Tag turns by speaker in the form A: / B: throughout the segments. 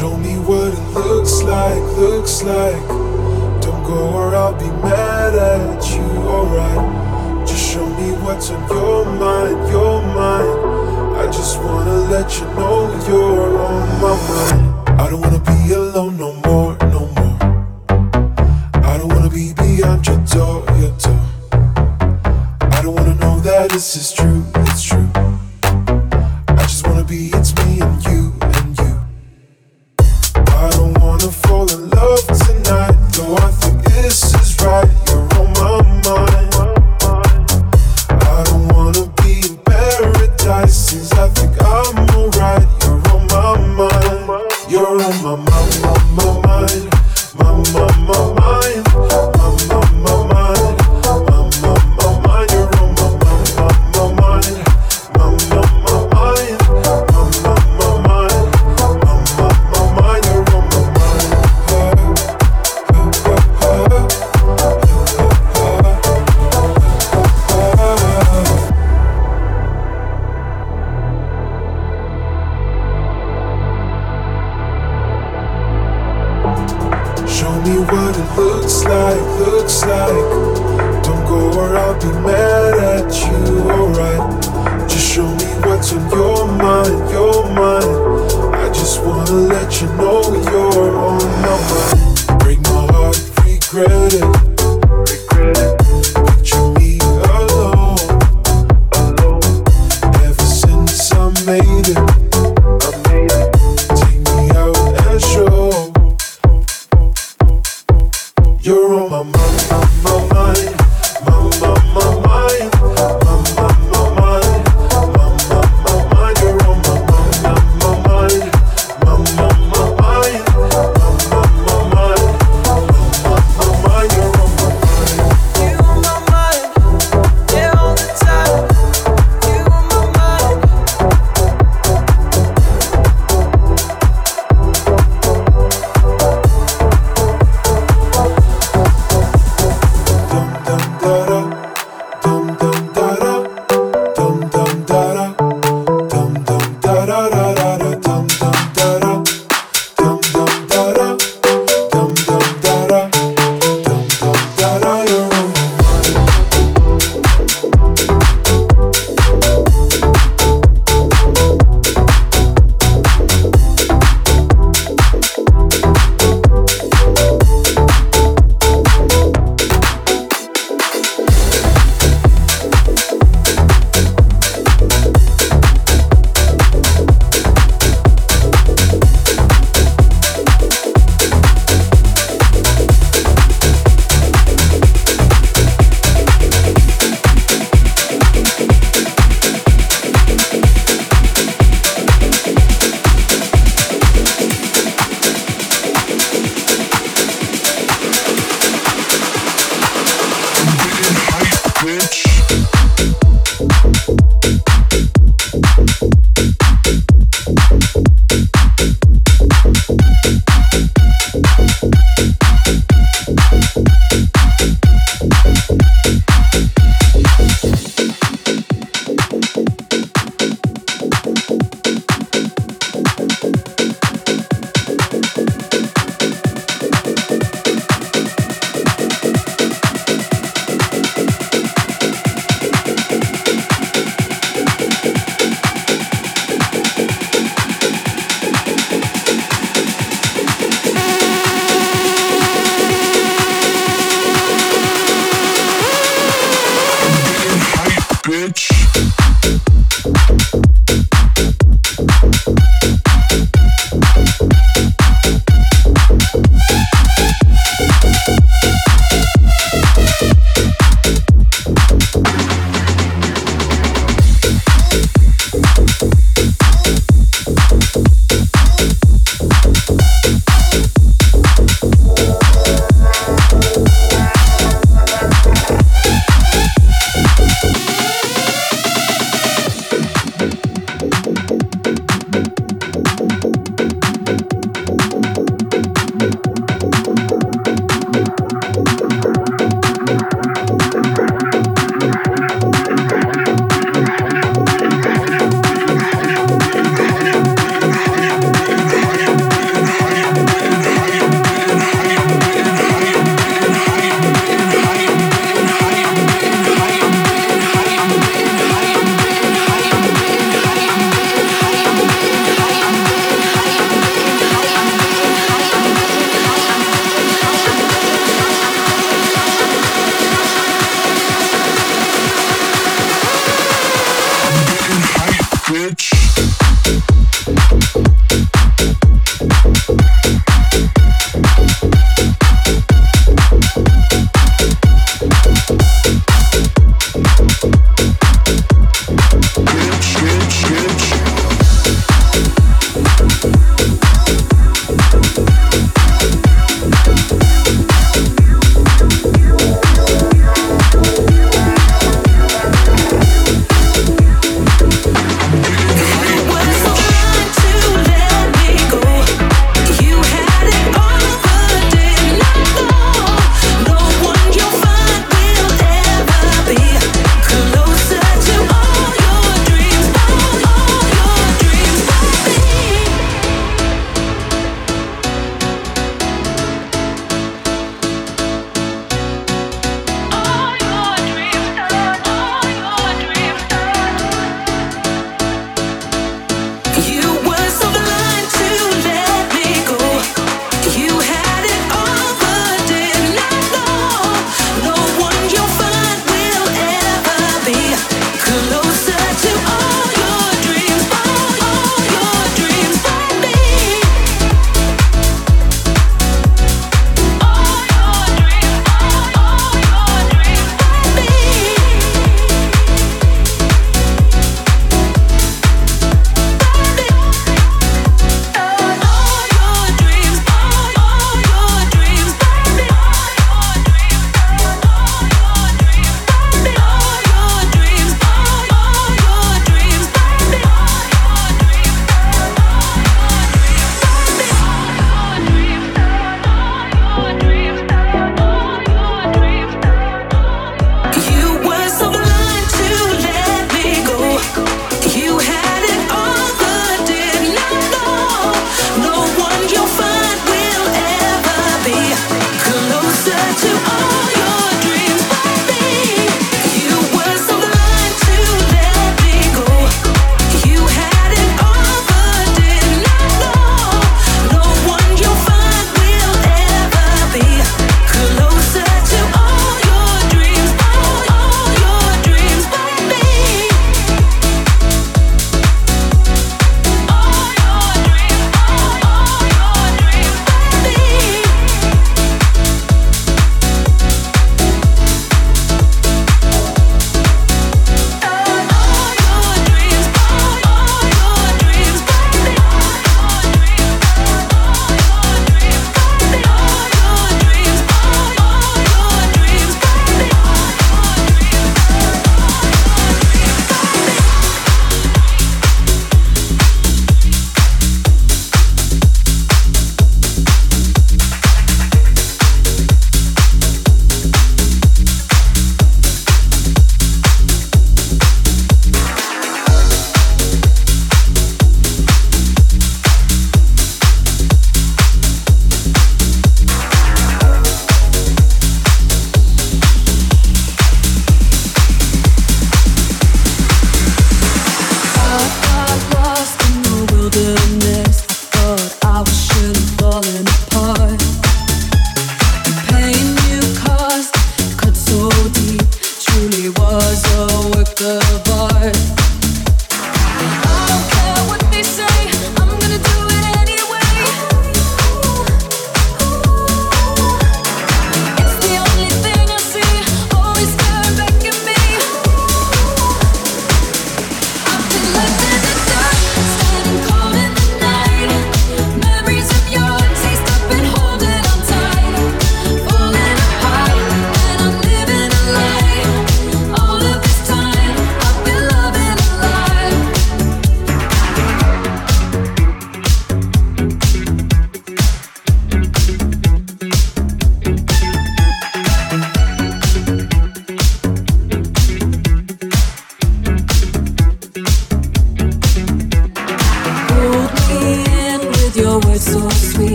A: Show me what it looks like, looks like. Don't go or I'll be mad at you, alright. Just show me what's on your mind, your mind. I just wanna let you know you're on my mind. I don't wanna be alone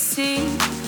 B: see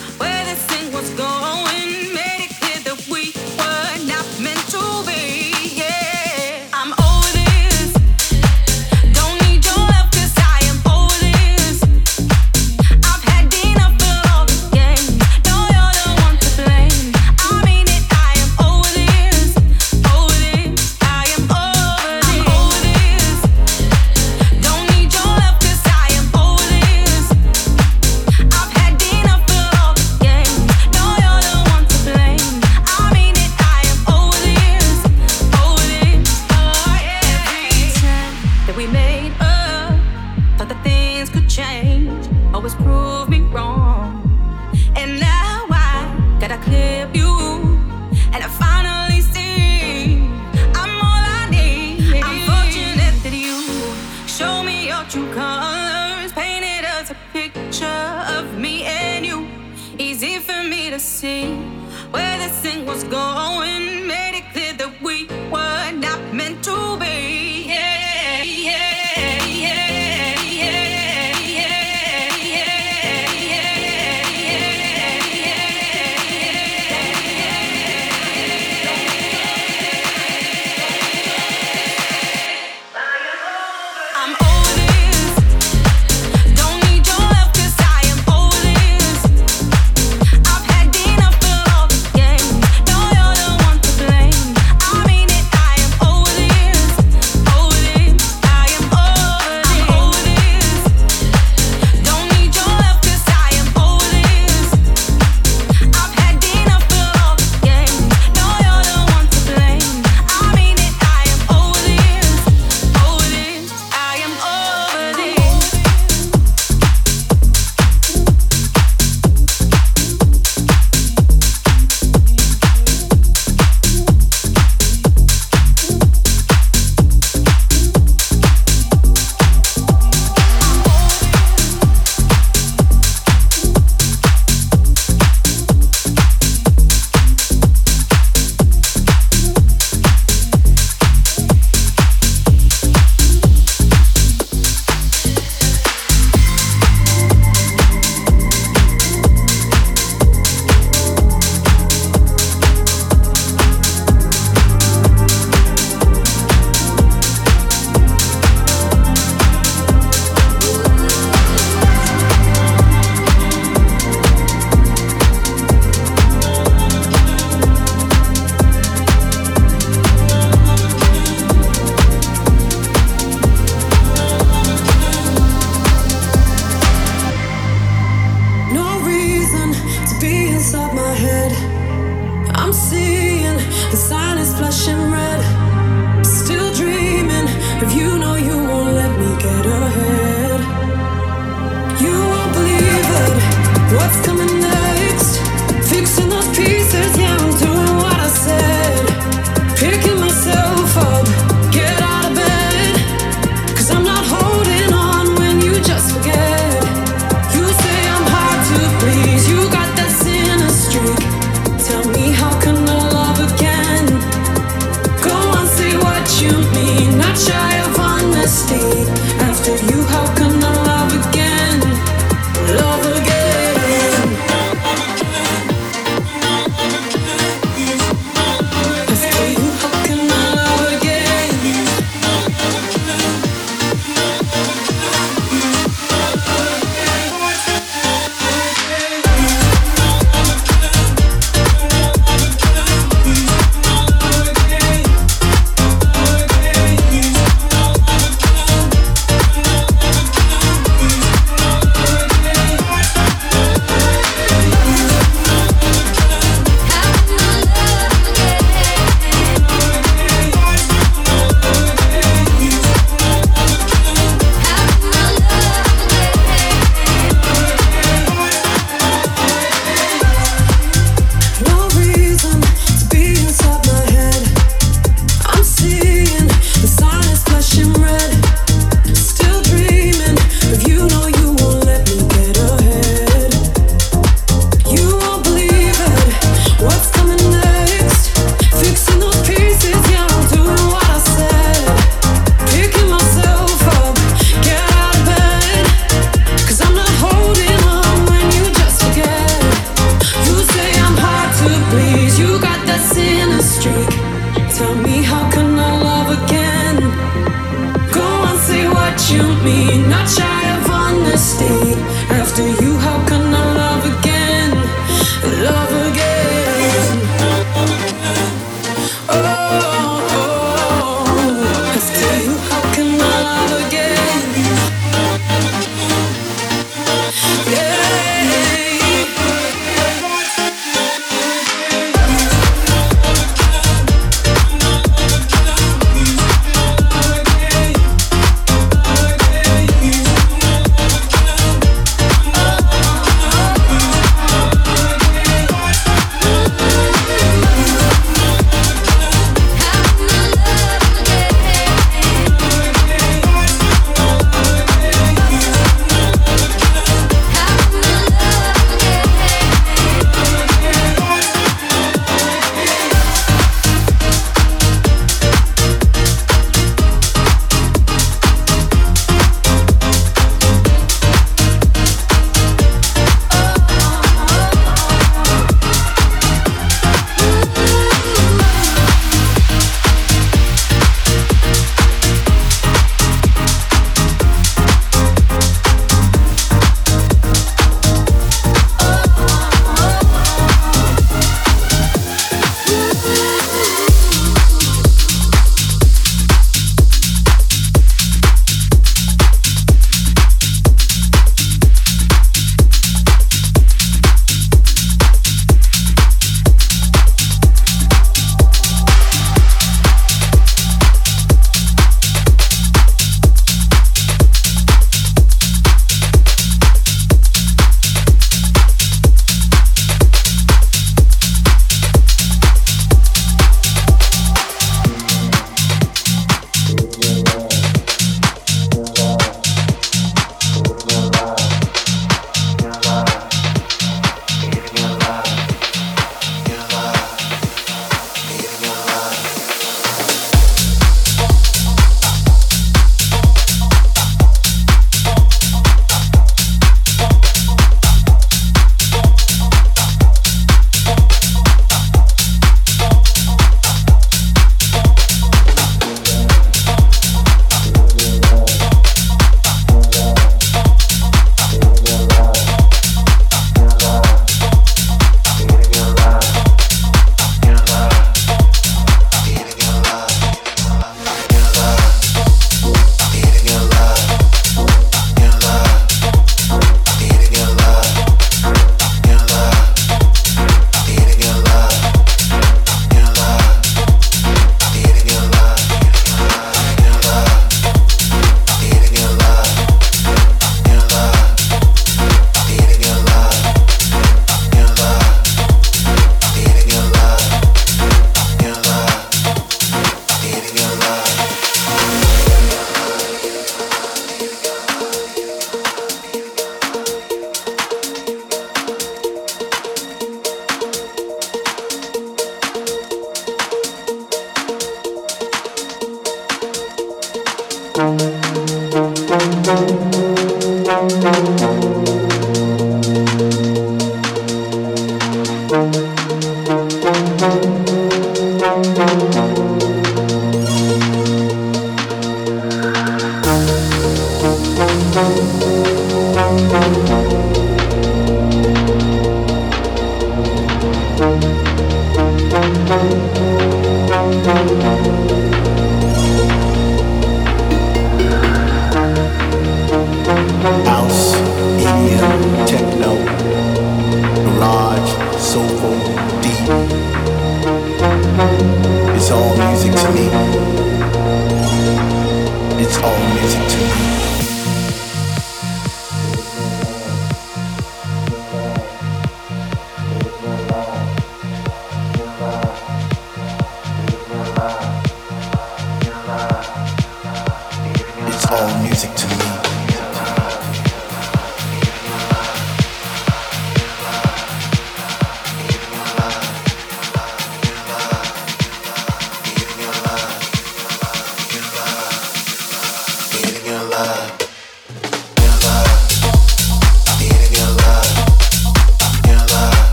C: music to.